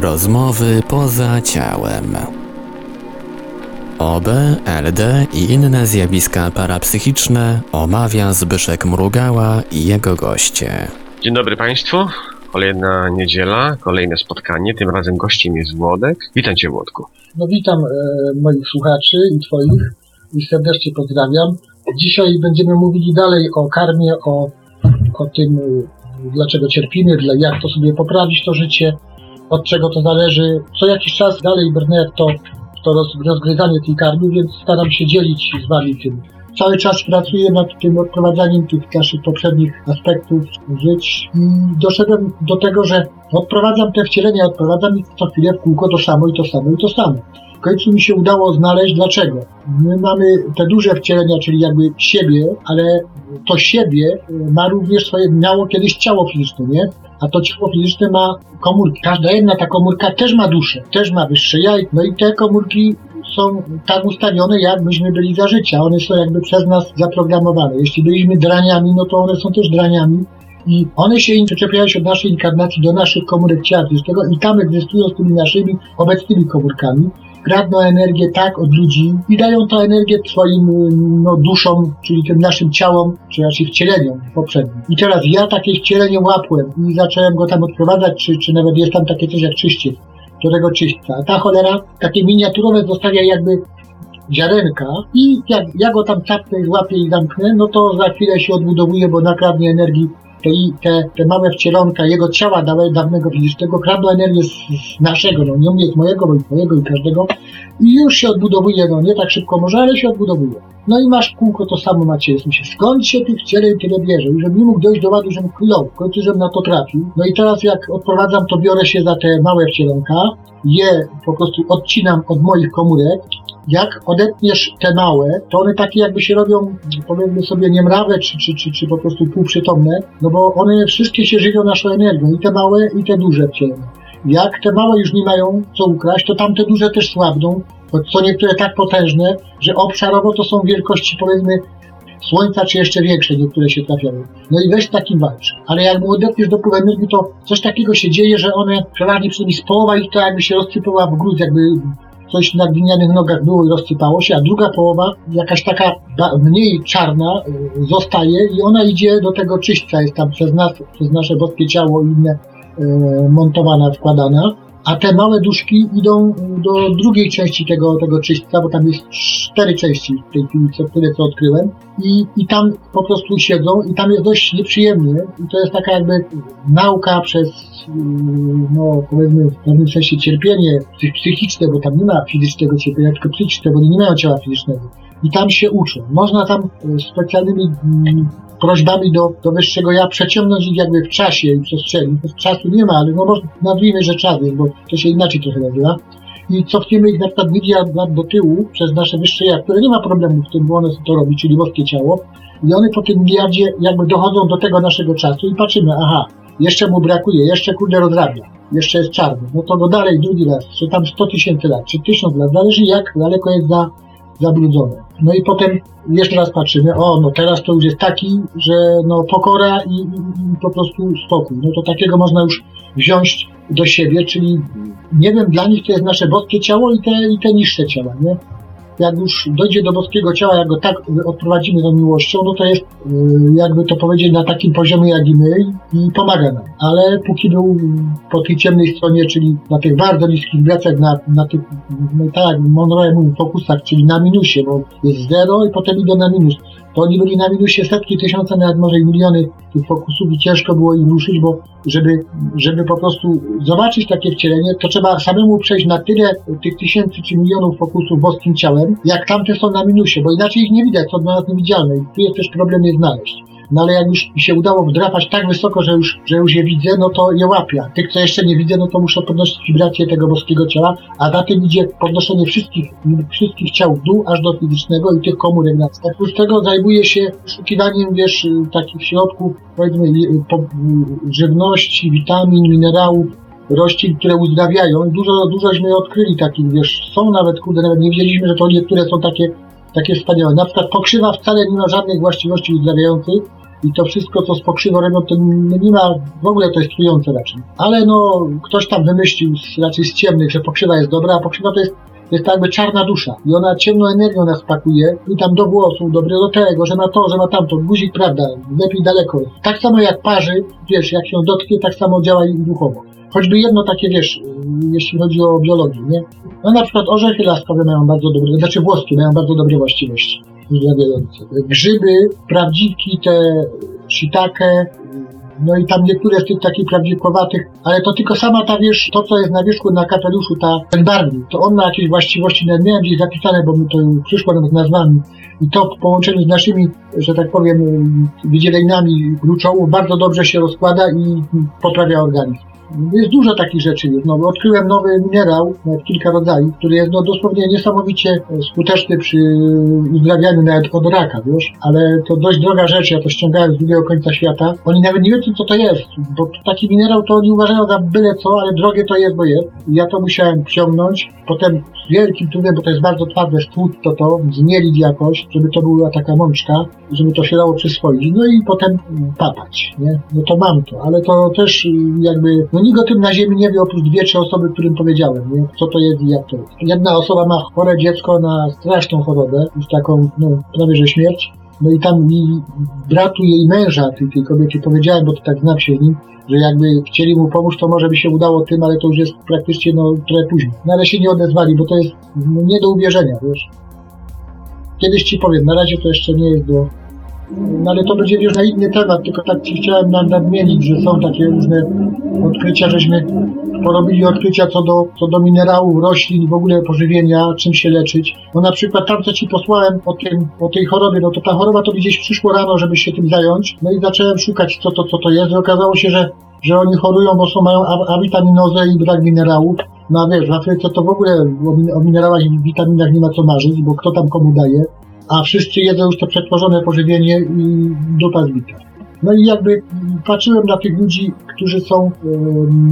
Rozmowy poza ciałem. OB, LD i inne zjawiska parapsychiczne omawia Zbyszek Mrugała i jego goście. Dzień dobry Państwu. Kolejna niedziela, kolejne spotkanie. Tym razem gościem jest Włodek. Witam Cię, Włodku. No witam e, moich słuchaczy i Twoich i serdecznie pozdrawiam. Dzisiaj będziemy mówili dalej o karmie, o, o tym, dlaczego cierpimy, dla, jak to sobie poprawić to życie, od czego to zależy. Co jakiś czas dalej brnę to, to roz, rozgryzanie tej karmy, więc staram się dzielić z Wami tym. Cały czas pracuję nad tym odprowadzaniem tych naszych poprzednich aspektów żyć i doszedłem do tego, że odprowadzam te wcielenia, odprowadzam ich co chwilę w kółko to samo i to samo i to samo. W końcu mi się udało znaleźć dlaczego. My mamy te duże wcielenia, czyli jakby siebie, ale to siebie ma również swoje, miało kiedyś ciało fizyczne, nie? A to ciało fizyczne ma komórki. Każda jedna ta komórka też ma duszę, też ma wyższe jaj. No i te komórki są tak ustawione, jak myśmy byli za życia. One są jakby przez nas zaprogramowane. Jeśli byliśmy draniami, no to one są też draniami. I one się przyczepiają się od naszej inkarnacji do naszych komórek ciała fizycznego i tam egzystują z tymi naszymi obecnymi komórkami kradną energię tak od ludzi i dają tę energię swoim no, duszom, czyli tym naszym ciałom, czy raczej wcieleniom poprzednim. I teraz ja takie wcielenie łapłem i zacząłem go tam odprowadzać, czy, czy nawet jest tam takie coś jak czyściec tego czyśćca. Ta cholera takie miniaturowe zostawia jakby ziarenka i jak ja go tam capnę, złapię i zamknę, no to za chwilę się odbudowuje, bo nakradnie energii te, te, te małe wcielonka jego ciała dawnego fizycznego kradną energię z, z, naszego, no nie mówię z mojego, bo i twojego i każdego i już się odbudowuje, no nie tak szybko może, ale się odbudowuje. No i masz kółko, to samo macie, jest się, skąd się tych wcieleń tyle bierze? I żebym nie mógł dojść do ładu, żebym chwilą, w końcu żebym na to trafił. No i teraz jak odprowadzam, to biorę się za te małe wcielonka, je po prostu odcinam od moich komórek, jak odetniesz te małe, to one takie jakby się robią, powiedzmy sobie, niemrawe, czy, czy, czy, czy po prostu półprzytomne, no bo one wszystkie się żywią naszą energią, i te małe, i te duże wcielone. Jak te małe już nie mają co ukraść, to tamte duże też słabną, są niektóre tak potężne, że obszarowo to są wielkości, powiedzmy, Słońca, czy jeszcze większe niektóre się trafiają. No i weź takim walcz. Ale jak mu odetniesz dopływ energii, to coś takiego się dzieje, że one przeważnie przynajmniej z połowa ich to jakby się rozsypała w gruz, jakby coś na glinianych nogach było i rozsypało się, a druga połowa, jakaś taka mniej czarna, y, zostaje i ona idzie do tego czyśćca, jest tam przez nas, przez nasze boskie ciało i inne y, montowana, wkładana a te małe duszki idą do drugiej części tego, tego czyśćca, bo tam jest cztery części w tej chwili, co, tyle co odkryłem. I, I tam po prostu siedzą i tam jest dość nieprzyjemnie. I to jest taka jakby nauka przez, no powiedzmy w pewnym sensie cierpienie psychiczne, bo tam nie ma fizycznego cierpienia, tylko psychiczne, bo nie mają ciała fizycznego. I tam się uczą. Można tam specjalnymi prośbami do, do wyższego ja przeciągnąć ich jakby w czasie i przestrzeni. Czasu nie ma, ale no może nazwijmy, że czas jest, bo to się inaczej trochę nazywa. I cofniemy ich na przykład miliard do tyłu przez nasze wyższe ja, które nie ma problemu w tym, bo one to robi, czyli boskie ciało. I one po tym miliardzie jakby dochodzą do tego naszego czasu i patrzymy, aha, jeszcze mu brakuje, jeszcze kurde rozrabia, jeszcze jest czarny. No to go dalej drugi raz, czy tam 100 tysięcy lat, czy 1000 lat, zależy jak daleko jest za zabrudzone. No i potem jeszcze raz patrzymy, o, no teraz to już jest taki, że no pokora i, i, i po prostu spokój. No to takiego można już wziąć do siebie, czyli nie wiem, dla nich to jest nasze boskie ciało i te, i te niższe ciała, nie? Jak już dojdzie do boskiego ciała, jak go tak odprowadzimy do miłością, no to jest, y, jakby to powiedzieć, na takim poziomie jak i my i pomaga nam. Ale póki był po tej ciemnej stronie, czyli na tych bardzo niskich wibracjach, na, na tych, no tak Monroe mówił, fokusach, czyli na minusie, bo jest zero i potem idą na minus oni byli na minusie setki, tysiące, nawet może i miliony tych fokusów i ciężko było im ruszyć, bo żeby, żeby po prostu zobaczyć takie wcielenie, to trzeba samemu przejść na tyle tych tysięcy czy milionów fokusów boskim ciałem, jak tamte są na minusie, bo inaczej ich nie widać, są dla nas niewidzialne i tu jest też problem je znaleźć no ale jak już mi się udało wdrapać tak wysoko, że już, że już je widzę, no to je łapię. Tych, co jeszcze nie widzę, no to muszę podnosić wibrację tego boskiego ciała, a za tym idzie podnoszenie wszystkich, wszystkich ciał w dół, aż do fizycznego i tych komórek na Oprócz tego zajmuję się poszukiwaniem, wiesz, takich środków, powiedzmy, żywności, witamin, minerałów, roślin, które uzdrawiają. Dużo, dużośmy odkryli takich, wiesz, są nawet, kurde, nawet nie wiedzieliśmy, że to niektóre są takie takie wspaniałe. Na przykład pokrzywa wcale nie ma żadnych właściwości uzdrawiających, i to wszystko, co z pokrzywo robią, to nie ma, w ogóle to jest trujące raczej. Ale no, ktoś tam wymyślił z, raczej z ciemnych, że pokrzywa jest dobra, a pokrzywa to jest jest jakby czarna dusza i ona ciemną energią nas pakuje i tam do dobre do tego, że na to, że na tamto, guzik, prawda, lepiej daleko. Tak samo jak parzy, wiesz, jak się dotknie, tak samo działa i duchowo. Choćby jedno takie, wiesz, jeśli chodzi o biologię, nie? No na przykład orzechy laskowe mają bardzo dobre, znaczy włoskie mają bardzo dobre właściwości Grzyby, prawdziwki, te shiitake, no i tam niektóre z tych takich prawdziwkowatych, ale to tylko sama ta, wiesz, to co jest na wierzchu na kapeluszu, ta, ten barwnik, to on ma jakieś właściwości, nawet wiem gdzieś zapisane, bo mi to przyszło nawet nazwami i to w połączeniu z naszymi, że tak powiem, wydzielenami gruczołów bardzo dobrze się rozkłada i poprawia organizm. Jest dużo takich rzeczy już. No, odkryłem nowy minerał, nawet kilka rodzajów, który jest no, dosłownie niesamowicie skuteczny przy uzdrawianiu nawet od raka, wiesz? Ale to dość droga rzecz, ja to ściągałem z drugiego końca świata. Oni nawet nie wiedzą, co to jest, bo taki minerał to oni uważają za byle co, ale drogie to jest, bo jest. I ja to musiałem wciągnąć, potem z wielkim trudem, bo to jest bardzo twarde, stłuc to to, zmielić jakoś, żeby to była taka mączka, żeby to się dało przyswoić. No i potem papać, nie? No to mam to, ale to też jakby, no nikt o tym na ziemi nie wie, oprócz dwie, trzy osoby, którym powiedziałem, nie? co to jest i jak to jest. Jedna osoba ma chore dziecko na straszną chorobę, już taką, no, prawie że śmierć. No i tam mi bratu jej męża, tej, tej kobiety, powiedziałem, bo to tak znam się nim, że jakby chcieli mu pomóc, to może by się udało tym, ale to już jest praktycznie no, trochę późno. No ale się nie odezwali, bo to jest no, nie do uwierzenia, wiesz. Kiedyś ci powiem, na razie to jeszcze nie jest do... No ale to będzie już na inny temat, tylko tak ci chciałem nad- nadmienić, że są takie różne odkrycia, żeśmy porobili odkrycia co do, co do minerałów, roślin, w ogóle pożywienia, czym się leczyć. No na przykład tam, co ci posłałem o, tym, o tej chorobie, no to ta choroba to gdzieś przyszło rano, żeby się tym zająć. No i zacząłem szukać, co to, co to jest. I okazało się, że, że oni chorują, bo są, mają awitaminozę i brak minerałów. No a wiesz, w Afryce to w ogóle o, min- o minerałach i witaminach nie ma co marzyć, bo kto tam komu daje. A wszyscy jedzą już to przetworzone pożywienie i dupa zbita. No i jakby patrzyłem na tych ludzi, którzy są,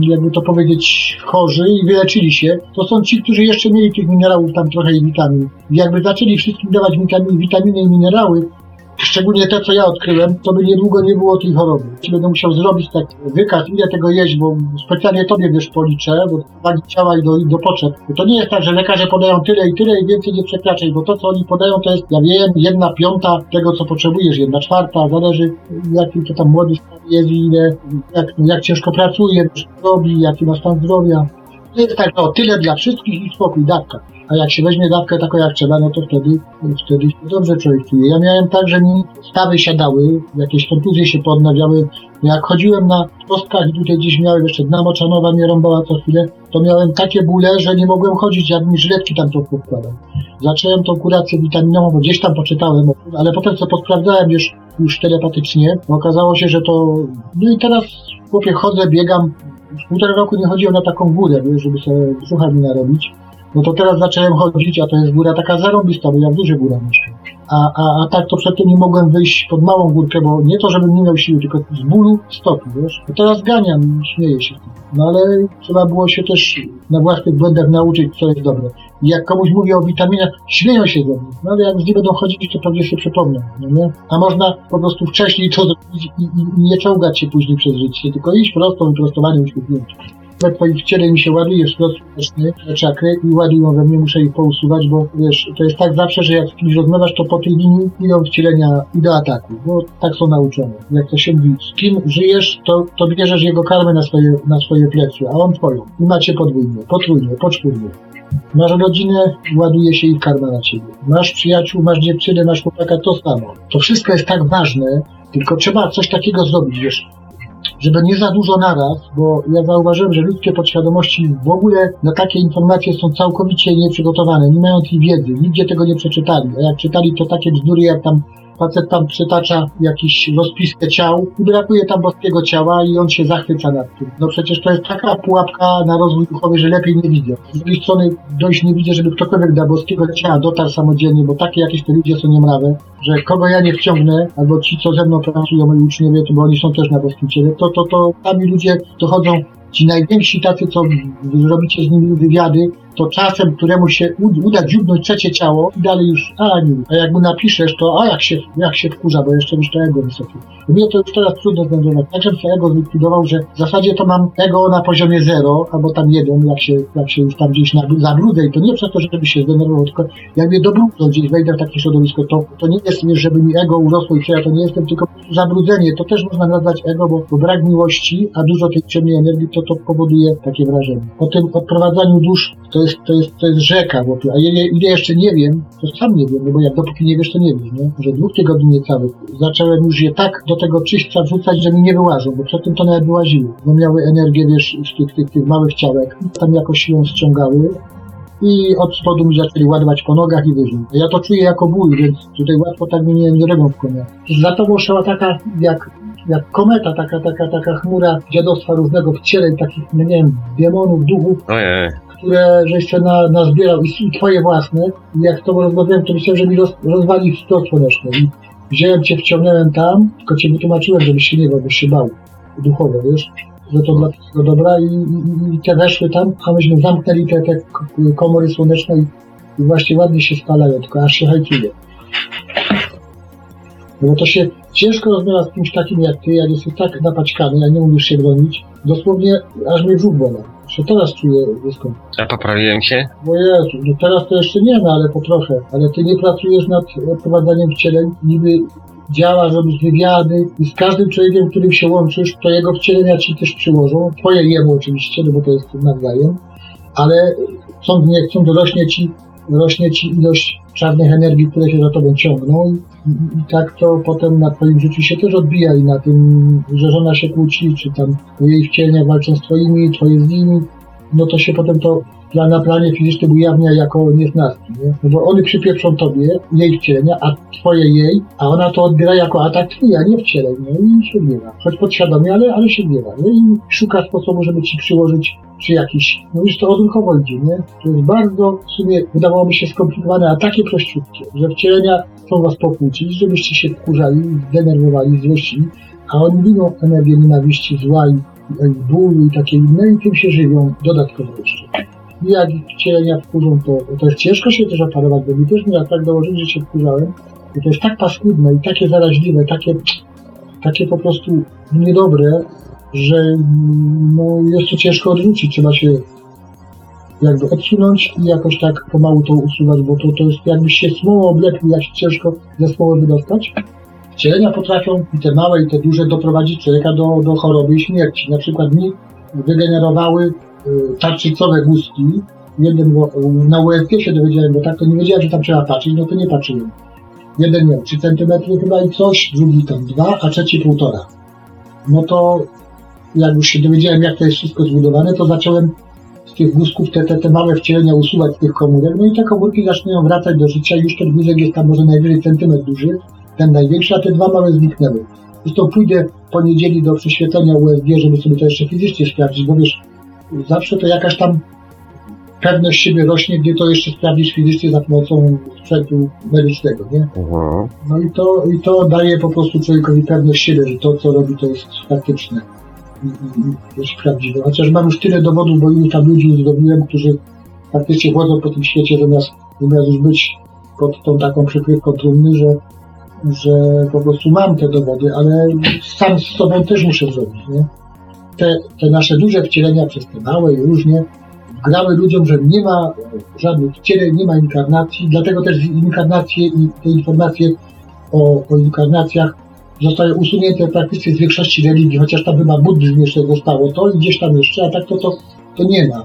jakby to powiedzieć, chorzy i wyleczyli się. To są ci, którzy jeszcze mieli tych minerałów tam trochę i witamin. Jakby zaczęli wszystkim dawać witaminy i minerały, szczególnie te, co ja odkryłem, to by niedługo nie było tej choroby. Będę musiał zrobić tak wykaz, ile tego jeść, bo specjalnie tobie wiesz policzę, bo wagi ciała i do, i do potrzeb. Bo to nie jest tak, że lekarze podają tyle i tyle i więcej nie przekraczaj, bo to, co oni podają, to jest, ja wiem, jedna piąta tego, co potrzebujesz, jedna czwarta, zależy jaki to tam młody jest i ile, jak, jak ciężko pracuje, co robi, jaki ma stan zdrowia. To jest tak, no tyle dla wszystkich i spokój, dawka. A jak się weźmie dawkę taką jak trzeba, no to wtedy, wtedy się dobrze człowiek czuje. Ja miałem tak, że mi stawy siadały, jakieś kontuzje się podnawiały. Jak chodziłem na kostkach i tutaj gdzieś miałem jeszcze dna moczanowa mnie rąbała co chwilę, to miałem takie bóle, że nie mogłem chodzić, jak mi żyletki tam to wkładał. Zacząłem tą kurację witaminową, bo gdzieś tam poczytałem, ale potem co posprawdzałem już, już telepatycznie, okazało się, że to... No i teraz chłopie chodzę, biegam, już półtora roku nie chodziłem na taką górę, żeby sobie brzucha narobić. No to teraz zacząłem chodzić, a to jest góra taka zarąbista, bo ja w dużej górach mieszkam. A, a, a tak to przedtem nie mogłem wyjść pod małą górkę, bo nie to, żebym nie miał siły, tylko z bólu stopy, wiesz. A teraz ganiam śmieję się. No ale trzeba było się też na własnych błędach nauczyć, co jest dobre. I jak komuś mówię o witaminach, śmieją się ze mnie. No ale jak z nie będą chodzić, to pewnie sobie przypomnę, no nie? A można po prostu wcześniej to zrobić i, i, i nie czołgać się później przez życie, tylko iść prosto, wyprostowanie, uśmiechnięcie we twoim ciele mi się ładuje szklot słoneczny, czakry i ładują we mnie, muszę ich pousuwać, bo wiesz, to jest tak zawsze, że jak z kimś rozmawiasz, to po tej linii idą wcielenia i do ataku, bo tak są nauczone. Jak to się mówi, z kim żyjesz, to, to bierzesz jego karmę na swoje, na swoje plecy, a on twoją. I macie podwójnie, potrójnie, poczwórnie. Masz rodzinę, ładuje się ich karma na ciebie. Masz przyjaciół, masz dziewczynę, masz chłopaka, to samo. To wszystko jest tak ważne, tylko trzeba coś takiego zrobić, wiesz, żeby nie za dużo naraz, bo ja zauważyłem, że ludzkie podświadomości w ogóle na takie informacje są całkowicie nieprzygotowane, nie mają tej wiedzy, nigdzie tego nie przeczytali, a jak czytali to takie bzdury, jak tam facet tam przytacza jakiś rozpiskę ciał i brakuje tam boskiego ciała i on się zachwyca nad tym. No przecież to jest taka pułapka na rozwój duchowy, że lepiej nie widzę. Z drugiej strony dość nie widzę, żeby ktokolwiek do boskiego ciała dotarł samodzielnie, bo takie jakieś te ludzie są niemrawe, że kogo ja nie wciągnę, albo ci, co ze mną pracują, moi uczniowie, to bo oni są też na boskim ciele, to, to, to sami ludzie dochodzą Ci najwięksi tacy, co robicie z nimi wywiady, to czasem któremu się uda dziubnąć trzecie ciało i dalej już, a nie. A jak mu napiszesz, to a jak się, jak się wkurza, bo jeszcze już to ego wysokie. Mnie to już teraz trudno zdenerwować. Tak, żebym sobie ego zlikwidował, że w zasadzie to mam ego na poziomie zero, albo tam jeden, jak się, jak się już tam gdzieś zabrudzę i to nie przez to, żeby się zdenerwował, tylko jak mnie dobrudzą gdzieś, wejdę w takie środowisko, to, to nie jest, żeby mi ego urosło i ja to nie jestem, tylko zabrudzenie. To też można nazwać ego, bo, bo brak miłości, a dużo tej ciemnej energii, to to powoduje takie wrażenie. O tym odprowadzaniu dusz to jest, to jest, to jest rzeka, a ile, ile jeszcze nie wiem, to sam nie wiem, no bo jak dopóki nie wiesz, to nie wiesz, nie? Że dwóch tygodni niecałych zacząłem już je tak do tego czyśćca wrzucać, że mi nie wyłażą, bo przed tym to nawet wyłaziły, bo miały energię, wiesz, z tych, tych, tych małych ciałek, tam jakoś ją ściągały i od spodu mi zaczęli ładować po nogach i wyżej. Ja to czuję jako ból, więc tutaj łatwo tak mnie nie, nie robią w konia. Za tobą szła taka, jak, jak kometa, taka, taka, taka chmura dziadostwa różnego w ciele takich, no nie wiem, demonów, duchów, Ojej. Które żeś se na, nazbierał i, twoje własne. I jak to rozmawiałem, to myślałem, że mi roz, rozwali stos słoneczny. I wziąłem cię, wciągnąłem tam, tylko cię wytłumaczyłem, żebyś się nie bał, byś się bał duchowo, wiesz? Że to dla twojego dobra i, i, i te weszły tam, a myśmy zamknęli te, te komory słoneczne i, i właśnie ładnie się spalają, tylko aż się hajtuje. No bo to się ciężko rozmawia z kimś takim jak ty, jak jesteś tak napaćkany, a nie umiesz się bronić. Dosłownie aż mnie brzuch. Jeszcze teraz czuję dyskomfort. A poprawiłem się? Bo Jezu, no teraz to jeszcze nie ma, ale po trochę. Ale ty nie pracujesz nad prowadzeniem wcieleń, niby działasz, robisz wywiady i z każdym człowiekiem, którym się łączysz, to jego wcielenia ci też przyłożą. Twoje jemu oczywiście, no bo to jest nawzajem. Ale chcąc nie chcąc, rośnie ci, rośnie ci ilość czarnych energii, które się za tobą ciągną i, i, tak to potem na twoim życiu się też odbija i na tym, że żona się kłóci, czy tam jej wcielenia walczą z twoimi, twoje z nimi, no to się potem to dla, na planie fizycznym ujawnia jako nieznawki, nie? No bo one przypieprzą tobie, jej wcielenia, a twoje jej, a ona to odbiera jako atak twój, a nie wcieleń, nie? I się gniewa. Choć podświadomie, ale, ale się gniewa, nie? I szuka sposobu, żeby ci przyłożyć czy jakiś, no już to odruchowo idzie, nie? To jest bardzo, w sumie, wydawało mi się skomplikowane, a takie prościutkie, że wcielenia chcą was pokłócić, żebyście się wkurzali, zdenerwowali, złościli, a oni lubią energię nienawiści, zła i bólu i takie inne i tym się żywią dodatkowo jeszcze. I jak wcielenia wkurzą, to, to jest ciężko się też oparować, bo mi też mi tak dołożyli, że się wkurzałem. I to jest tak paskudne i takie zaraźliwe, takie, takie po prostu niedobre, że no, jest to ciężko odrzucić. Trzeba się jakby odsunąć i jakoś tak pomału to usuwać, bo to, to jest jakbyś się smołą oblekł, jak ciężko ze smoły wydostać. Wcielenia potrafią i te małe, i te duże doprowadzić człowieka do, do choroby i śmierci. Na przykład mi wygenerowały y, tarczycowe guzki. Jeden na USG się dowiedziałem, bo tak to nie wiedziałem, że tam trzeba patrzeć, no to nie patrzyłem. Jeden miał 3 cm chyba i coś, drugi tam 2, a trzeci półtora. No to jak już się dowiedziałem, jak to jest wszystko zbudowane, to zacząłem z tych guzków te, te, te małe wcielenia usuwać z tych komórek, no i te komórki zaczynają wracać do życia, już ten guzek jest tam może najwyżej centymetr duży, ten największy, a te dwa małe zniknęły. Zresztą pójdę w poniedzieli do prześwietlenia USG, żeby sobie to jeszcze fizycznie sprawdzić, bo wiesz, zawsze to jakaś tam pewność siebie rośnie, gdy to jeszcze sprawdzisz fizycznie za pomocą sprzętu medycznego, nie? Mhm. No i to, i to daje po prostu człowiekowi pewność siebie, że to, co robi, to jest faktyczne i, i, i jest prawdziwe. Chociaż mam już tyle dowodów, bo ilu tam ludzi zdobyłem, którzy faktycznie chodzą po tym świecie, zamiast, zamiast już być pod tą taką przykrywką trumny, że, że po prostu mam te dowody, ale sam z sobą też muszę zrobić, nie? Te, te nasze duże wcielenia przez te małe i różnie wgrały ludziom, że nie ma żadnych wcieleń, nie ma inkarnacji, dlatego też inkarnacje i te informacje o, o inkarnacjach zostały usunięte praktycznie z większości religii, chociaż tam chyba buddyzm jeszcze zostało to i gdzieś tam jeszcze, a tak to, to, to nie ma.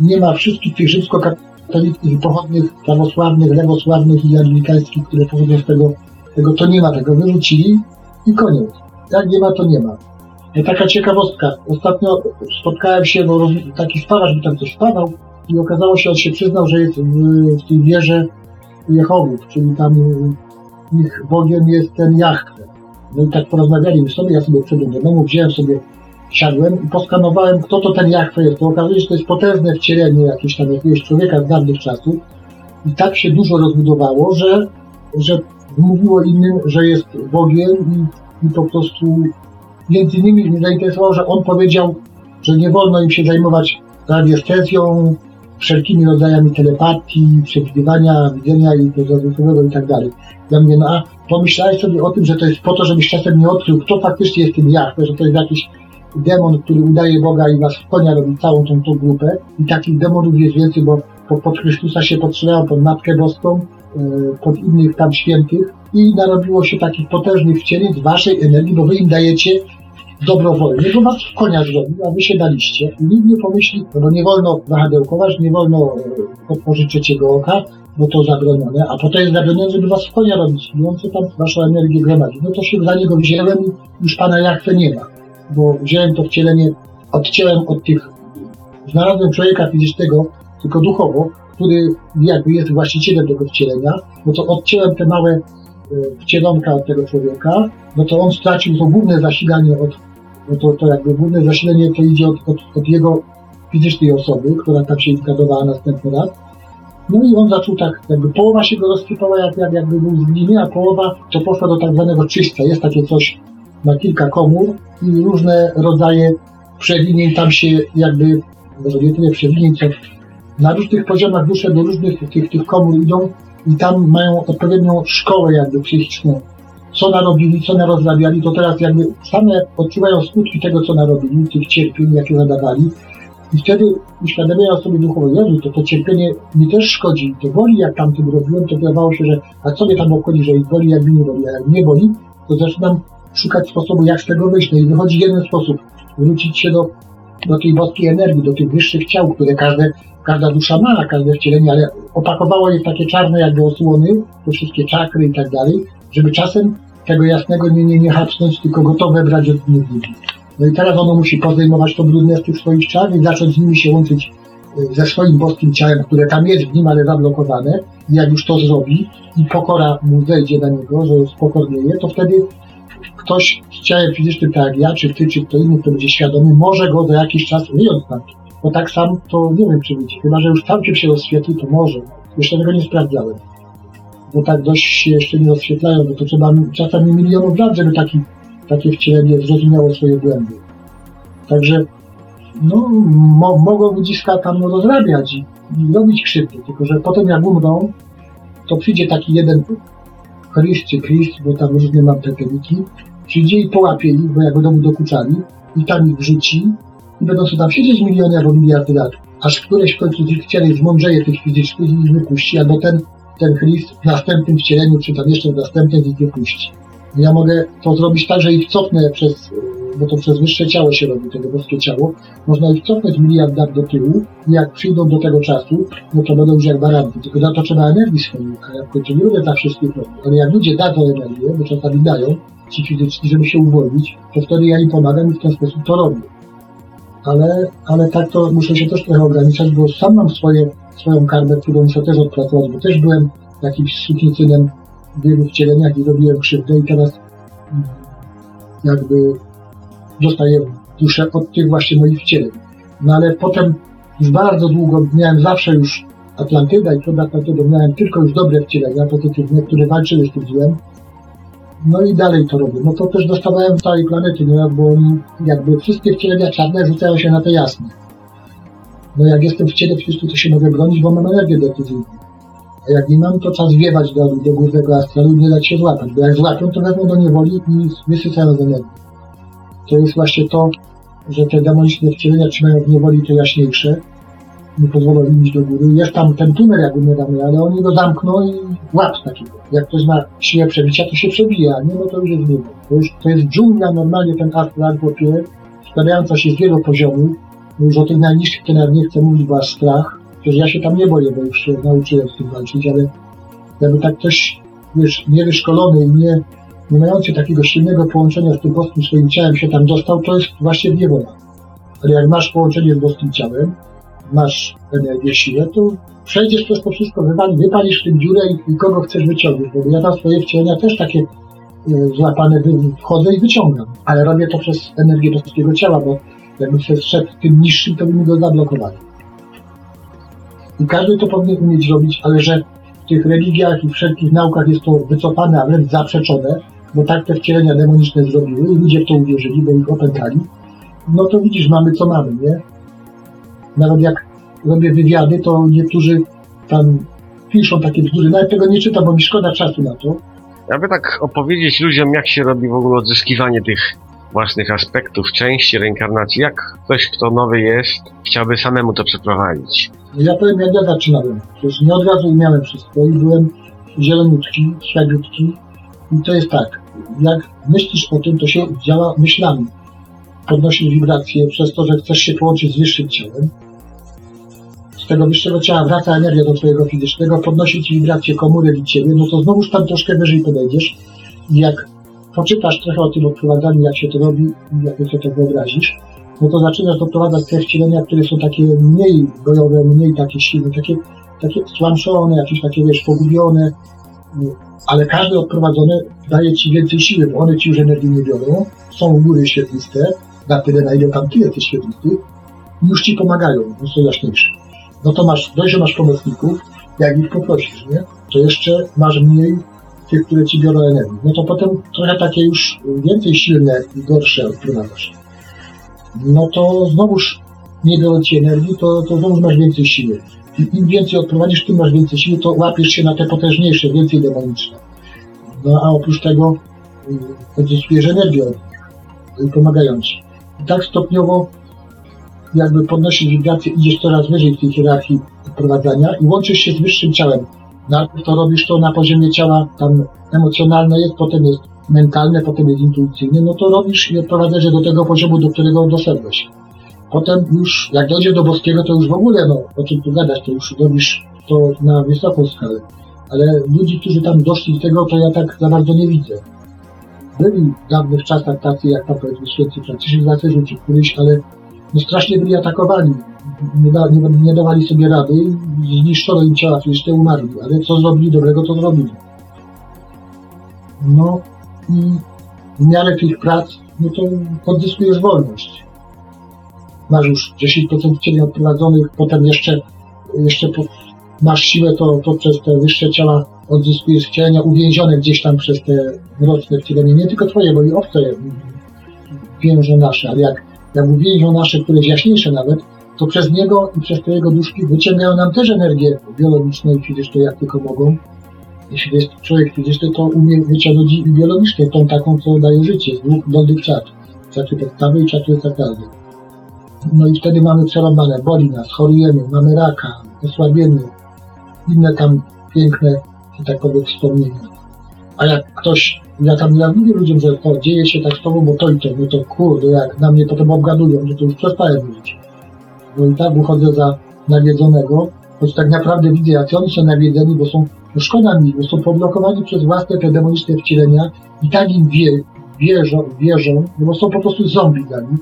Nie ma wszystkich tych rzymskokatolickich pochodnych, prawosławnych, lewosławnych i anglikańskich, które pochodzą z tego, tego, to nie ma tego, wyrzucili i koniec. Jak nie ma, to nie ma. I taka ciekawostka. Ostatnio spotkałem się, bo taki spawarz mi tam coś spawał i okazało się, on się przyznał, że jest w, w tej wierze Jehowów, czyli tam ich Bogiem jest ten Jachwę. No i tak porozmawialiśmy sobie, ja sobie wszedłem do domu, wziąłem sobie, siadłem i poskanowałem, kto to ten Jachwę jest. To okazuje się, że to jest potężne wcielenie jakiegoś tam jakiegoś człowieka z dawnych czasów i tak się dużo rozbudowało, że, że mówiło innym, że jest Bogiem i, i po prostu między innymi mnie zainteresowało, że on powiedział, że nie wolno im się zajmować radiestezją, wszelkimi rodzajami telepatii, przewidywania, widzenia i pozorowego i tak dalej. Ja mówię, no a pomyślałeś sobie o tym, że to jest po to, żebyś czasem nie odkrył, kto faktycznie jest tym Jahwe, że to jest jakiś demon, który udaje Boga i was w konia robi całą tą, tą grupę. I takich demonów jest więcej, bo po, pod Chrystusa się podszywają, pod Matkę Boską, pod innych tam świętych i narobiło się takich potężnych wcieleń z waszej energii, bo wy im dajecie dobrowolnie, bo was konia zrobił, a wy się daliście. I nikt nie pomyśli, no bo nie wolno wahadełkować, nie wolno e, otworzyć trzeciego oka, bo to zabronione, a potem jest zabronione, żeby was w konia robić co tam waszą energię gromadzi. No to się za niego wziąłem i już pana Jachwę nie ma, bo wziąłem to wcielenie, odciąłem od tych, znalazłem człowieka fizycznego, tylko duchowo, który jakby jest właścicielem tego wcielenia, no to odciąłem te małe e, wcielonka od tego człowieka, no to on stracił to główne zasilanie od, no to, to jakby główne zasilenie to idzie od, od, od jego fizycznej osoby, która tam się zgadowała następny raz. No i on zaczął tak, jakby połowa się go rozsypała, jak, jak, jakby był z gliny, a połowa to poszła do tak zwanego czyśćca. Jest takie coś, ma kilka komór i różne rodzaje przewinień tam się jakby, może nie tyle przewinień, co na różnych poziomach dusze do różnych tych, tych komór idą i tam mają odpowiednią szkołę jakby psychiczną. Co narobili, co narozrabiali, to teraz jakby same odczuwają skutki tego, co narobili, tych cierpień, jakie zadawali. I wtedy uświadamiają sobie duchowo, Jezu, to to cierpienie mi też szkodzi, to boli, jak tamtym robiłem, to wydawało się, że a co mnie tam obchodzi, że ich boli, jak mi nie boli, a jak nie boli, to zaczynam szukać sposobu, jak z tego wyjść. No i wychodzi jeden sposób, wrócić się do, do tej boskiej energii, do tych wyższych ciał, które każde, każda dusza ma, każde wcielenie, ale opakowało je w takie czarne jakby osłony, te wszystkie czakry i tak dalej, żeby czasem tego jasnego nie, nie, nie tylko gotowe brać od innych ludzi. No i teraz ono musi podejmować to brudne z tych swoich czar i zacząć z nimi się łączyć y, ze swoim boskim ciałem, które tam jest w nim, ale zablokowane. I jak już to zrobi i pokora mu zejdzie na niego, że spokornieje, to wtedy ktoś z ciałem fizycznym, tak jak ja, czy ty, czy kto inny, kto będzie świadomy, może go za jakiś czas wyjąć stamtąd. Bo tak sam to nie wiem, czy wyjdzie. Chyba, że już całkiem się rozświetli, to może. Jeszcze tego nie sprawdzałem. Bo tak dość się jeszcze nie rozświetlają, bo to trzeba czasami milionów lat, żeby taki, takie wcielenie zrozumiało swoje błędy. Także no, mo, mogą ludziska tam rozrabiać i, i robić krzywdy, tylko że potem jak umrą, to przyjdzie taki jeden Chris czy Chris, bo tam różne mam te przyjdzie i połapie ich, bo jak będą mu dokuczali i tam ich wrzuci i będą sobie tam siedzieć miliony albo miliardy lat, aż któreś w końcu z ich wcieleń zmądrzeje tych fizycznych i ich wypuści, albo ten, ten Chris w następnym wcieleniu, czy tam jeszcze w następnym ich wypuści. Ja mogę to zrobić tak, że ich cofnę przez, bo to przez wyższe ciało się robi, tego boskie ciało, można ich cofnąć miliard lat do tyłu i jak przyjdą do tego czasu, no to będą już jak baranki. Tylko na to trzeba energii swojej, a ja w końcu nie lubię tak wszystkich robić. Ale jak ludzie dadzą energię, bo czasami dają, ci fizyczni, żeby się uwolnić, to wtedy ja im pomagam i w ten sposób to robię. Ale, ale tak to muszę się też trochę ograniczać, bo sam mam swoje, swoją karmę, którą muszę też odpracować, bo też byłem jakimś sukincynem w wielu wcieleniach i robiłem krzywdę i teraz mm, jakby dostaję duszę od tych właśnie moich wcieleń. No ale potem już bardzo długo miałem zawsze już Atlantyda i przed Atlantydą miałem tylko już dobre wcielenia, pozytywne, które walczyły z tym złem. No i dalej to robię. No to też dostawałem całej planety, no bo jakby wszystkie wcielenia czarne rzucają się na te jasne. No jak jestem w ciele fizycznym, to się mogę bronić, bo mam energię decyzyjną. A jak nie mam, to czas wiewać do, do górnego astralu i nie dać się złapać, bo jak złapią, to wezmą do niewoli i wysycają z energii. To jest właśnie to, że te demoniczne wcielenia trzymają w niewoli te jaśniejsze, nie pozwolą iść do góry. Jest tam ten tunel, jak umieramy, ale oni go zamkną i łap takiego. Jak ktoś ma siłę przebicia, to się przebija, nie, no to już jest niebo. To, już, to jest dżungla normalnie, ten astral, chłopie, składająca się z wielu poziomów. No Już o tych najniższych nawet nie chcę mówić, bo strach. Przecież ja się tam nie boję, bo już się nauczyłem z tym walczyć, ale jakby tak ktoś, wiesz, niewyszkolony i nie, nie mający takiego silnego połączenia z tym boskim swoim ciałem się tam dostał, to jest właśnie niewola. Ale jak masz połączenie z boskim ciałem, masz energię, to przejdziesz przez to wszystko, wypali, wypalisz w tym dziurę i, i kogo chcesz wyciągnąć. Bo ja tam swoje wcielenia też takie y, złapane wchodzę i wyciągam. Ale robię to przez energię boskiego ciała, bo jakbym się szedł tym niższym, to by mi go zablokowali. I każdy to powinien umieć robić, ale że w tych religiach i wszelkich naukach jest to wycofane, a wręcz zaprzeczone, bo tak te wcielenia demoniczne zrobiły i ludzie w to uwierzyli, bo ich opętali, no to widzisz, mamy co mamy, nie? Nawet jak robię wywiady, to niektórzy tam piszą takie bzdury. Nawet tego nie czytam, bo mi szkoda czasu na to. Aby tak opowiedzieć ludziom, jak się robi w ogóle odzyskiwanie tych własnych aspektów, części reinkarnacji, jak ktoś, kto nowy jest, chciałby samemu to przeprowadzić. Ja powiem, jak ja zaczynałem. Przecież nie od razu umiałem wszystko i byłem zieloniutki, śledziutki. I to jest tak, jak myślisz o tym, to się działa myślami. Podnosisz wibracje przez to, że chcesz się połączyć z wyższym ciałem. Z tego wyższego ciała wraca energia do twojego fizycznego, podnosi ci wibracje komórek i ciebie, no to znowuż tam troszkę wyżej podejdziesz. I jak poczytasz trochę o tym odprowadzaniu, jak się to robi i jak sobie to wyobrazisz, no to zaczynasz doprowadzać te wcielenia, które są takie mniej bojowe, mniej takie silne, takie, takie jakieś takie, wiesz, pogubione, ale każde odprowadzone daje ci więcej siły, bo one ci już energii nie biorą, są góry świetliste, na tyle, na ile tam ty jesteś świetlisty, już ci pomagają, są jaśniejsze. No to masz, dość, że masz pomocników, jak ich poprosisz, nie? To jeszcze masz mniej tych, które ci biorą energię. No to potem trochę takie już więcej silne i gorsze odprowadzasz no to znowuż nie biorą ci energii, to, to znowuż masz więcej siły. I im więcej odprowadzisz, tym masz więcej siły, to łapiesz się na te potężniejsze, więcej demoniczne. No a oprócz tego y, odzyskujesz energię od nich, pomagają ci. I tak stopniowo jakby podnosisz wibrację, idziesz coraz wyżej w tej hierarchii odprowadzania i łączysz się z wyższym ciałem. Najpierw to robisz to na poziomie ciała, tam emocjonalne jest, potem jest mentalne, potem jest intuicyjne, no to robisz i odprowadzasz do tego poziomu, do którego doszedłeś. Potem już, jak dojdzie do boskiego, to już w ogóle, no, o czym tu gadać, to już robisz to na wysoką skalę. Ale ludzi, którzy tam doszli do tego, to ja tak za bardzo nie widzę. Byli w dawnych czasach tacy, jak powiedzmy święci Franciszek z Asyżu, któryś, ale no strasznie byli atakowani. Nie, da, nie, nie dawali sobie rady zniszczono im ciała fizyczne, umarli. Ale co zrobili dobrego, to zrobili. No i w miarę tych prac, no to odzyskujesz wolność. Masz już 10% cieni odprowadzonych, potem jeszcze, jeszcze po, masz siłę, to, to przez te wyższe ciała odzyskujesz wcielenia uwięzione gdzieś tam przez te mroczne wcielenie. Nie tylko twoje, bo i obce więżą nasze, ale jak, jak uwięzią nasze, któreś jaśniejsze nawet, to przez niego i przez te jego duszki wyciągają nam też energię biologiczną i fizyczną, jak tylko mogą. Jeśli jest człowiek fizyczny, to umie wyciągnąć i biologicznie tą taką, co daje życie, z dwóch dolnych czat. Czaty podstawy i czaty sakralne. No i wtedy mamy przerobane, boli nas, chorujemy, mamy raka, osłabienie, inne tam piękne, że tak powiem, wspomnienia. A jak ktoś, ja tam ja mówię ludziom, że to dzieje się tak z tobą, bo to i to, no to kurde, jak na mnie potem obgadują, że to już przestałem mówić. No i tak uchodzę za nawiedzonego, choć tak naprawdę widzę, jak oni są nawiedzeni, bo są, no szkoda mi, bo są poblokowani przez własne te demoniczne wcielenia i tak im wie, wierzą, wierzą, no bo są po prostu zombie dla nich,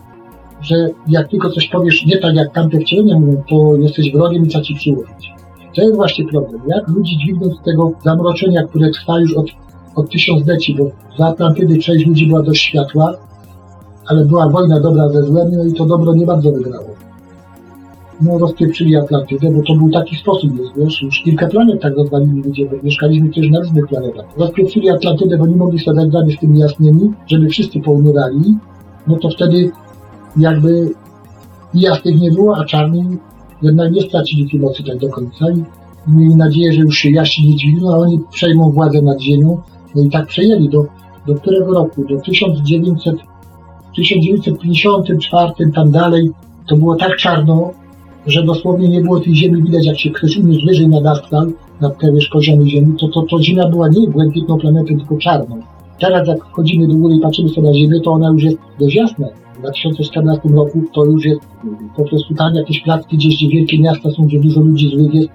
że jak tylko coś powiesz nie tak jak tamte wcielenia mówią, to jesteś wrogiem i trzeba ci przyłożyć. To jest właśnie problem. Jak ludzi dźwignąć z tego zamroczenia, które trwa już od, od tysiącleci, bo za Atlantydy część ludzi była dość światła, ale była wojna dobra ze złem, no i to dobro nie bardzo wygrało. No rozpieprzyli Atlantydę, bo to był taki sposób, wiesz, już kilka planet tak rozwalili ludzie, bo mieszkaliśmy też na różnych planetach. Rozpieprzyli Atlantydę, bo nie mogli sobie dać z tymi jasnymi, żeby wszyscy poumierali, no to wtedy jakby jasnych nie było, a czarni jednak nie stracili tej mocy tak do końca i mieli nadzieję, że już się jaśni nie dźwigną, a oni przejmą władzę nad ziemią. No i tak przejęli do, do którego roku? Do 1900, 1954 tam dalej to było tak czarno, że dosłownie nie było tej ziemi widać, jak się ktoś uniósł wyżej nad asfalt, nad te poziomy ziemi, to, to, to ziemia była nie błękitną planetą, tylko czarną. Teraz jak wchodzimy do góry i patrzymy sobie na ziemię, to ona już jest dość jasna. W 2014 roku to już jest po prostu tam jakieś placki gdzieś, gdzie wielkie miasta są, gdzie dużo ludzi złych jest,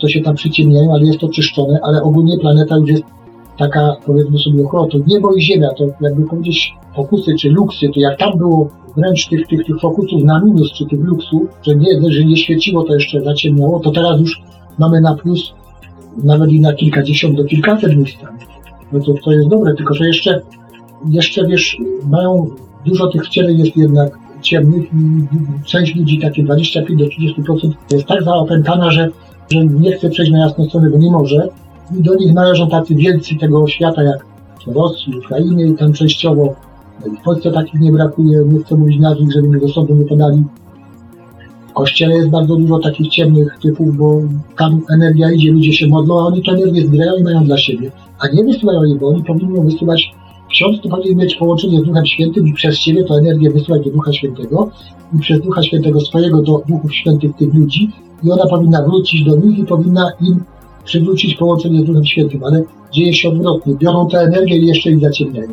to się tam przyciemniają, ale jest to czyszczone, ale ogólnie planeta już jest taka, powiedzmy sobie, ochotą. Niebo i Ziemia, to jakby powiedzieć fokusy czy luksy, to jak tam było wręcz tych, tych, tych fokusów na minus, czy tych luksów, że nie, że nie świeciło, to jeszcze zaciemniało, to teraz już mamy na plus nawet i na kilkadziesiąt do kilkaset miejscami. No to, to jest dobre, tylko że jeszcze, jeszcze wiesz, mają, dużo tych wcieleń jest jednak ciemnych i część ludzi, takie 25 do 30% jest tak zaopętana, że, że nie chce przejść na jasną stronę, bo nie może. I do nich należą tacy wielcy tego świata, jak w Rosji, Ukrainie i tam częściowo. W Polsce takich nie brakuje, nie chcę mówić nazwisk, żeby mnie do sądu nie podali. kościele jest bardzo dużo takich ciemnych typów, bo tam energia idzie, ludzie się modlą, a oni tę energię zbierają i mają dla siebie. A nie wysyłają jej, bo oni powinni wysyłać Ksiądz to powinien mieć połączenie z Duchem Świętym i przez Ciebie tę energię wysyłać do Ducha Świętego i przez Ducha Świętego swojego do Duchów Świętych tych ludzi i ona powinna wrócić do nich i powinna im przywrócić połączenie z Duchem Świętym, ale dzieje się odwrotnie. Biorą tę energię i jeszcze ich zaciemniają.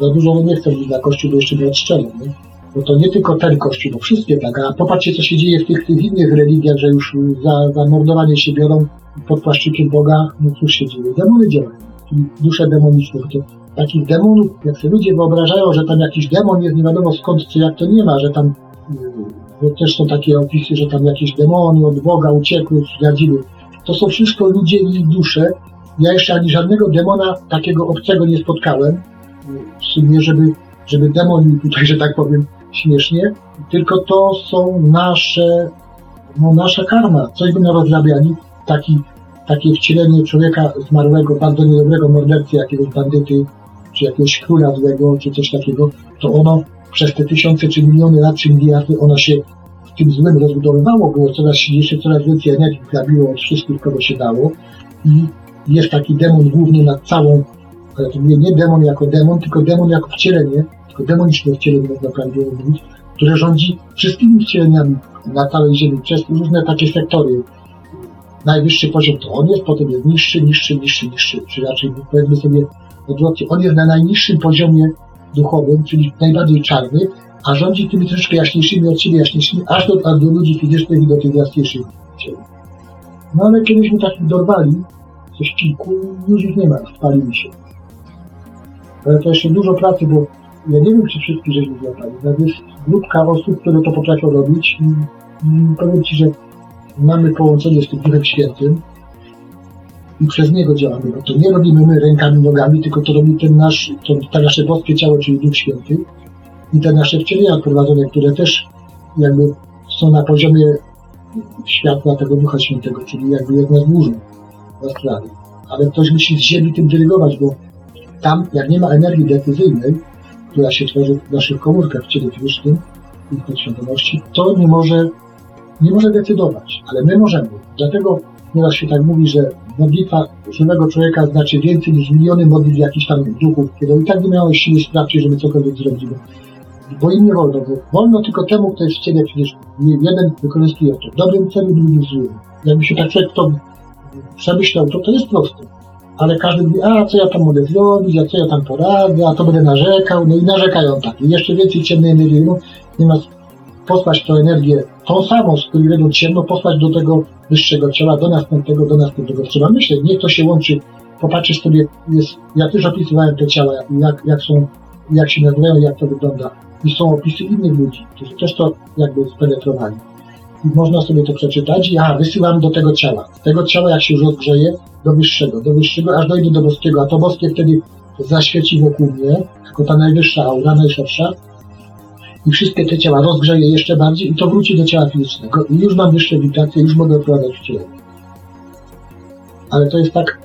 Za dużo nie chcę na Kościół, bo jeszcze nie odszczelą, nie? Bo to nie tylko ten Kościół, bo wszystkie tak, a popatrzcie, co się dzieje w tych, tych innych religiach, że już za, za mordowanie się biorą pod płaszczykiem Boga, no cóż się dzieje? Demony działają, dusze demoniczne. To takich demonów, jak sobie ludzie wyobrażają, że tam jakiś demon jest nie wiadomo skąd, czy jak to nie ma, że tam yy, też są takie opisy, że tam jakieś demony od Boga uciekły, zdradziły. To są wszystko ludzie i ich dusze. Ja jeszcze ani żadnego demona takiego obcego nie spotkałem. W sumie, żeby, żeby demon tutaj, że tak powiem, śmiesznie, tylko to są nasze, no nasza karma. Coś by narozrabiali, taki, takie wcielenie człowieka zmarłego, bardzo niedobrego mordercy, jakiegoś bandyty, czy jakiegoś króla złego, czy coś takiego, to ono przez te tysiące, czy miliony lat, czy miliardy, ono się tym złym rozbudowywało, było coraz silniejsze, coraz więcej energii grabiło od wszystkich, kogo się dało i jest taki demon głównie nad całą, ale to nie, nie demon jako demon, tylko demon jako wcielenie, tylko demoniczne wcielenie, można prawidłowo mówić, które rządzi wszystkimi wcieleniami na całej Ziemi, przez różne takie sektory. Najwyższy poziom to on jest, potem jest niższy, niższy, niższy, niższy, czy raczej powiedzmy sobie odwrotnie, on jest na najniższym poziomie duchowym, czyli najbardziej czarny, a rządzi tymi troszkę jaśniejszymi od siebie jaśniejszymi, aż do, aż do ludzi fizycznych i do tych jasniejszych ciał. No ale kiedyśmy takich dorwali, coś kilku, już ich nie ma, spalili się. Ale to jeszcze dużo pracy, bo ja nie wiem, czy wszystkich żeśmy złapali. Tak jest grupka osób, które to potrafią robić i, i powiem Ci, że mamy połączenie z tym Duchem Świętym i przez Niego działamy, bo to nie robimy my rękami, nogami, tylko to robi ten nasz, to, to nasze boskie ciało, czyli Duch Święty i te nasze wcielenia prowadzone, które też jakby są na poziomie światła tego Ducha Świętego, czyli jakby jest nas burzą w astralii. Ale ktoś musi z ziemi tym dyrygować, bo tam, jak nie ma energii decyzyjnej, która się tworzy w naszych komórkach w ciele fizycznym i w podświadomości, to nie może, nie może decydować, ale my możemy. Dlatego nieraz się tak mówi, że modlitwa żywego człowieka znaczy więcej niż miliony modlitw jakichś tam duchów, które i tak nie miały siły sprawczej, żeby cokolwiek zrobić. Bo, im nie wolno, bo wolno tylko temu, kto jest w ciele fizycznym. Jeden wykorzystuje to w dobrym celu, drugi w złym. Jakby się tak człowiek to przemyślał, to to jest proste ale każdy mówi, a co ja tam mogę zrobić, a co ja tam poradzę, a to będę narzekał, no i narzekają tak. I jeszcze więcej ciemnej energii, no, zamiast posłać tę energię, tą samą, z której będą ciemno, posłać do tego wyższego ciała, do następnego, do następnego. Trzeba myśleć, niech to się łączy, popatrzysz sobie, jest, ja też opisywałem te ciała, jak, jak są, jak się nazywają, jak to wygląda. I są opisy innych ludzi, którzy też to jakby spenetrowali. I można sobie to przeczytać i aha, wysyłam do tego ciała. Tego ciała, jak się już rozgrzeje, do wyższego, do wyższego, aż dojdzie do boskiego, a to boskie wtedy zaświeci wokół mnie, jako ta najwyższa aura, najszersza i wszystkie te ciała rozgrzeje jeszcze bardziej i to wróci do ciała fizycznego i już mam wyższe wibracje, już mogę wprowadzać w ciele. Ale to jest tak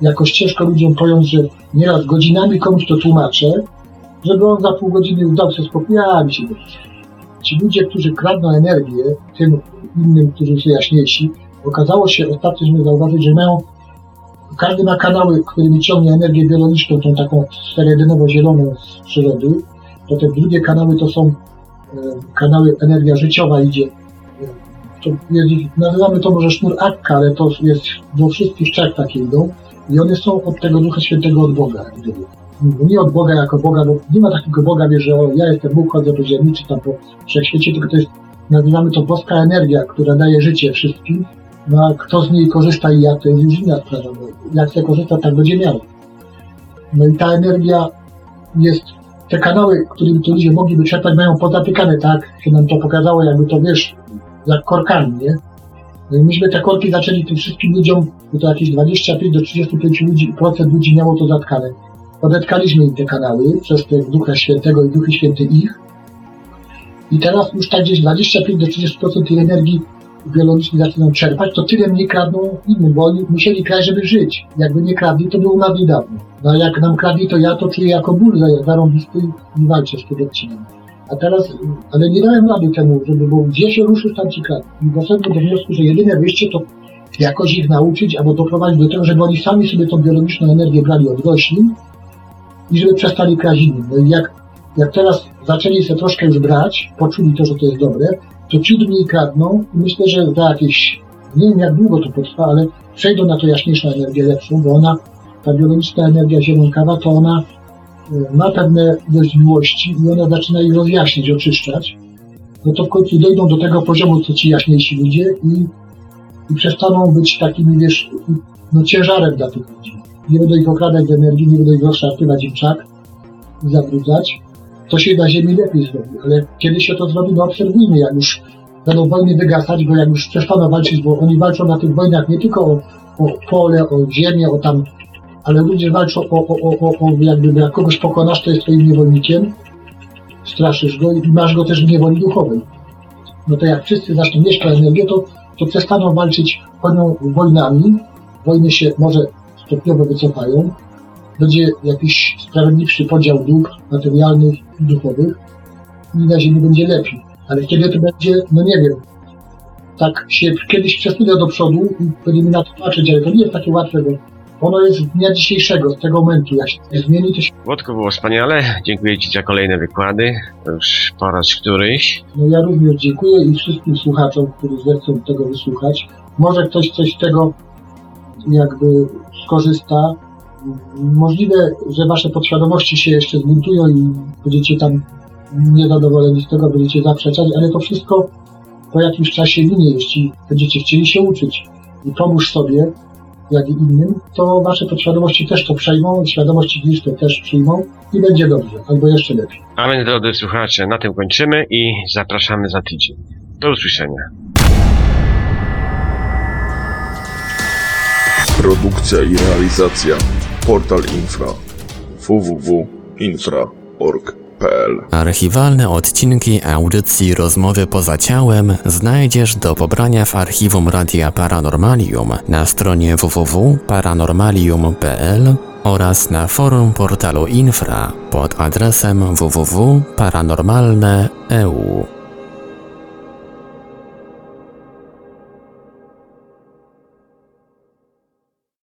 jakoś ciężko ludziom pojąć, że nieraz godzinami komuś to tłumaczę, żeby on za pół godziny udał się spokój, a się wydaje. Ci ludzie, którzy kradną energię tym innym, którzy są jaśniejsi, okazało się ostatnio, żeby zauważyć, że mają, każdy ma kanały, którymi ciągnie energię biologiczną, tą taką sferę jedynowo-zieloną z przyrody, to te drugie kanały to są e, kanały, energia życiowa idzie. E, To jest, nazywamy to może sznur Akka, ale to jest do wszystkich trzech takie idą i one są od tego Ducha Świętego od Boga. gdyby. Nie od Boga jako Boga, bo nie ma takiego Boga, wie, że ja jestem Bóg, chodzę po ziemi, czy tam po wszechświecie, tylko to jest, nazywamy to boska energia, która daje życie wszystkim, no a kto z niej korzysta i jak, to jest już inna sprawa, bo jak się korzysta, tak będzie miał. No i ta energia jest, te kanały, którymi to ludzie mogliby czerpać, mają pozatykane, tak się nam to pokazało, jakby to wiesz, jak korkami, nie? No i myśmy te korki zaczęli tym wszystkim ludziom, bo to jakieś 25 do 35 ludzi, procent ludzi miało to zatkane. Odetkaliśmy im te kanały przez te Ducha Świętego i Duchy Święte ich. I teraz już tak gdzieś 25 do 30% tej energii biologicznej zaczynają czerpać, to tyle mniej kradną innym, bo oni musieli kraść, żeby żyć. Jakby nie kradli, to by umarli dawno. No jak nam kradli, to ja to czuję jako ból za- zarąbisty i walczę z tym odcinam. A teraz, ale nie dałem rady temu, żeby, bo gdzie się ruszył tam ci kradną. I doszedłem do wniosku, że jedyne wyjście to jakoś ich nauczyć, albo doprowadzić do tego, żeby oni sami sobie tą biologiczną energię brali od roślin i żeby przestali kraść innym. No i jak, jak teraz zaczęli sobie troszkę już brać, poczuli to, że to jest dobre, to ciut mniej kradną i myślę, że za jakieś, nie wiem jak długo to potrwa, ale przejdą na to jaśniejszą energię lepszą, bo ona, ta biologiczna energia zielonkawa, to ona e, ma pewne ilość miłości i ona zaczyna ich rozjaśnić, oczyszczać, no to w końcu dojdą do tego poziomu, co ci jaśniejsi ludzie i, i przestaną być takimi, wiesz, no ciężarem dla tych ludzi. Nie będą ich okradać z energii, nie będą ich rozszarpywać im czak i zabrudzać. To się na Ziemi lepiej zrobi, ale kiedy się to zrobi, no obserwujmy, jak już będą wojny wygasać, bo jak już przestaną walczyć, bo oni walczą na tych wojnach nie tylko o, o pole, o ziemię, o tam, ale ludzie walczą o, o, o, o, o jakby jak kogoś pokonasz, to jest twoim niewolnikiem, straszysz go i masz go też w niewoli duchowej. No to jak wszyscy zaczną mieć tę energię, to, to przestaną walczyć wojną, wojnami, wojny się może stopniowo wycofają, będzie jakiś sprawiedliwszy podział dóbr materialnych i duchowych i na ziemi będzie lepiej. Ale kiedy to będzie, no nie wiem, tak się kiedyś przesunę do przodu i będziemy na to patrzeć, ale to nie jest takie łatwe, bo ono jest z dnia dzisiejszego, z tego momentu. Jak się zmieni, to się Włodku, było wspaniale. Dziękuję Ci za kolejne wykłady. To już po raz któryś. No ja również dziękuję i wszystkim słuchaczom, którzy zechcą tego wysłuchać. Może ktoś coś z tego jakby skorzysta. Możliwe, że wasze podświadomości się jeszcze zbuntują i będziecie tam niezadowoleni z tego, będziecie zaprzeczać, ale to wszystko po jakimś czasie minie, jeśli będziecie chcieli się uczyć i pomóż sobie, jak i innym, to wasze podświadomości też to przejmą, świadomości to też przyjmą i będzie dobrze, albo jeszcze lepiej. A więc, drodzy słuchacze, na tym kończymy i zapraszamy za tydzień. Do usłyszenia. Produkcja i realizacja Portal Infra www.infra.org.pl Archiwalne odcinki audycji Rozmowy poza ciałem znajdziesz do pobrania w archiwum Radia Paranormalium na stronie www.paranormalium.pl oraz na forum portalu Infra pod adresem www.paranormalne.eu.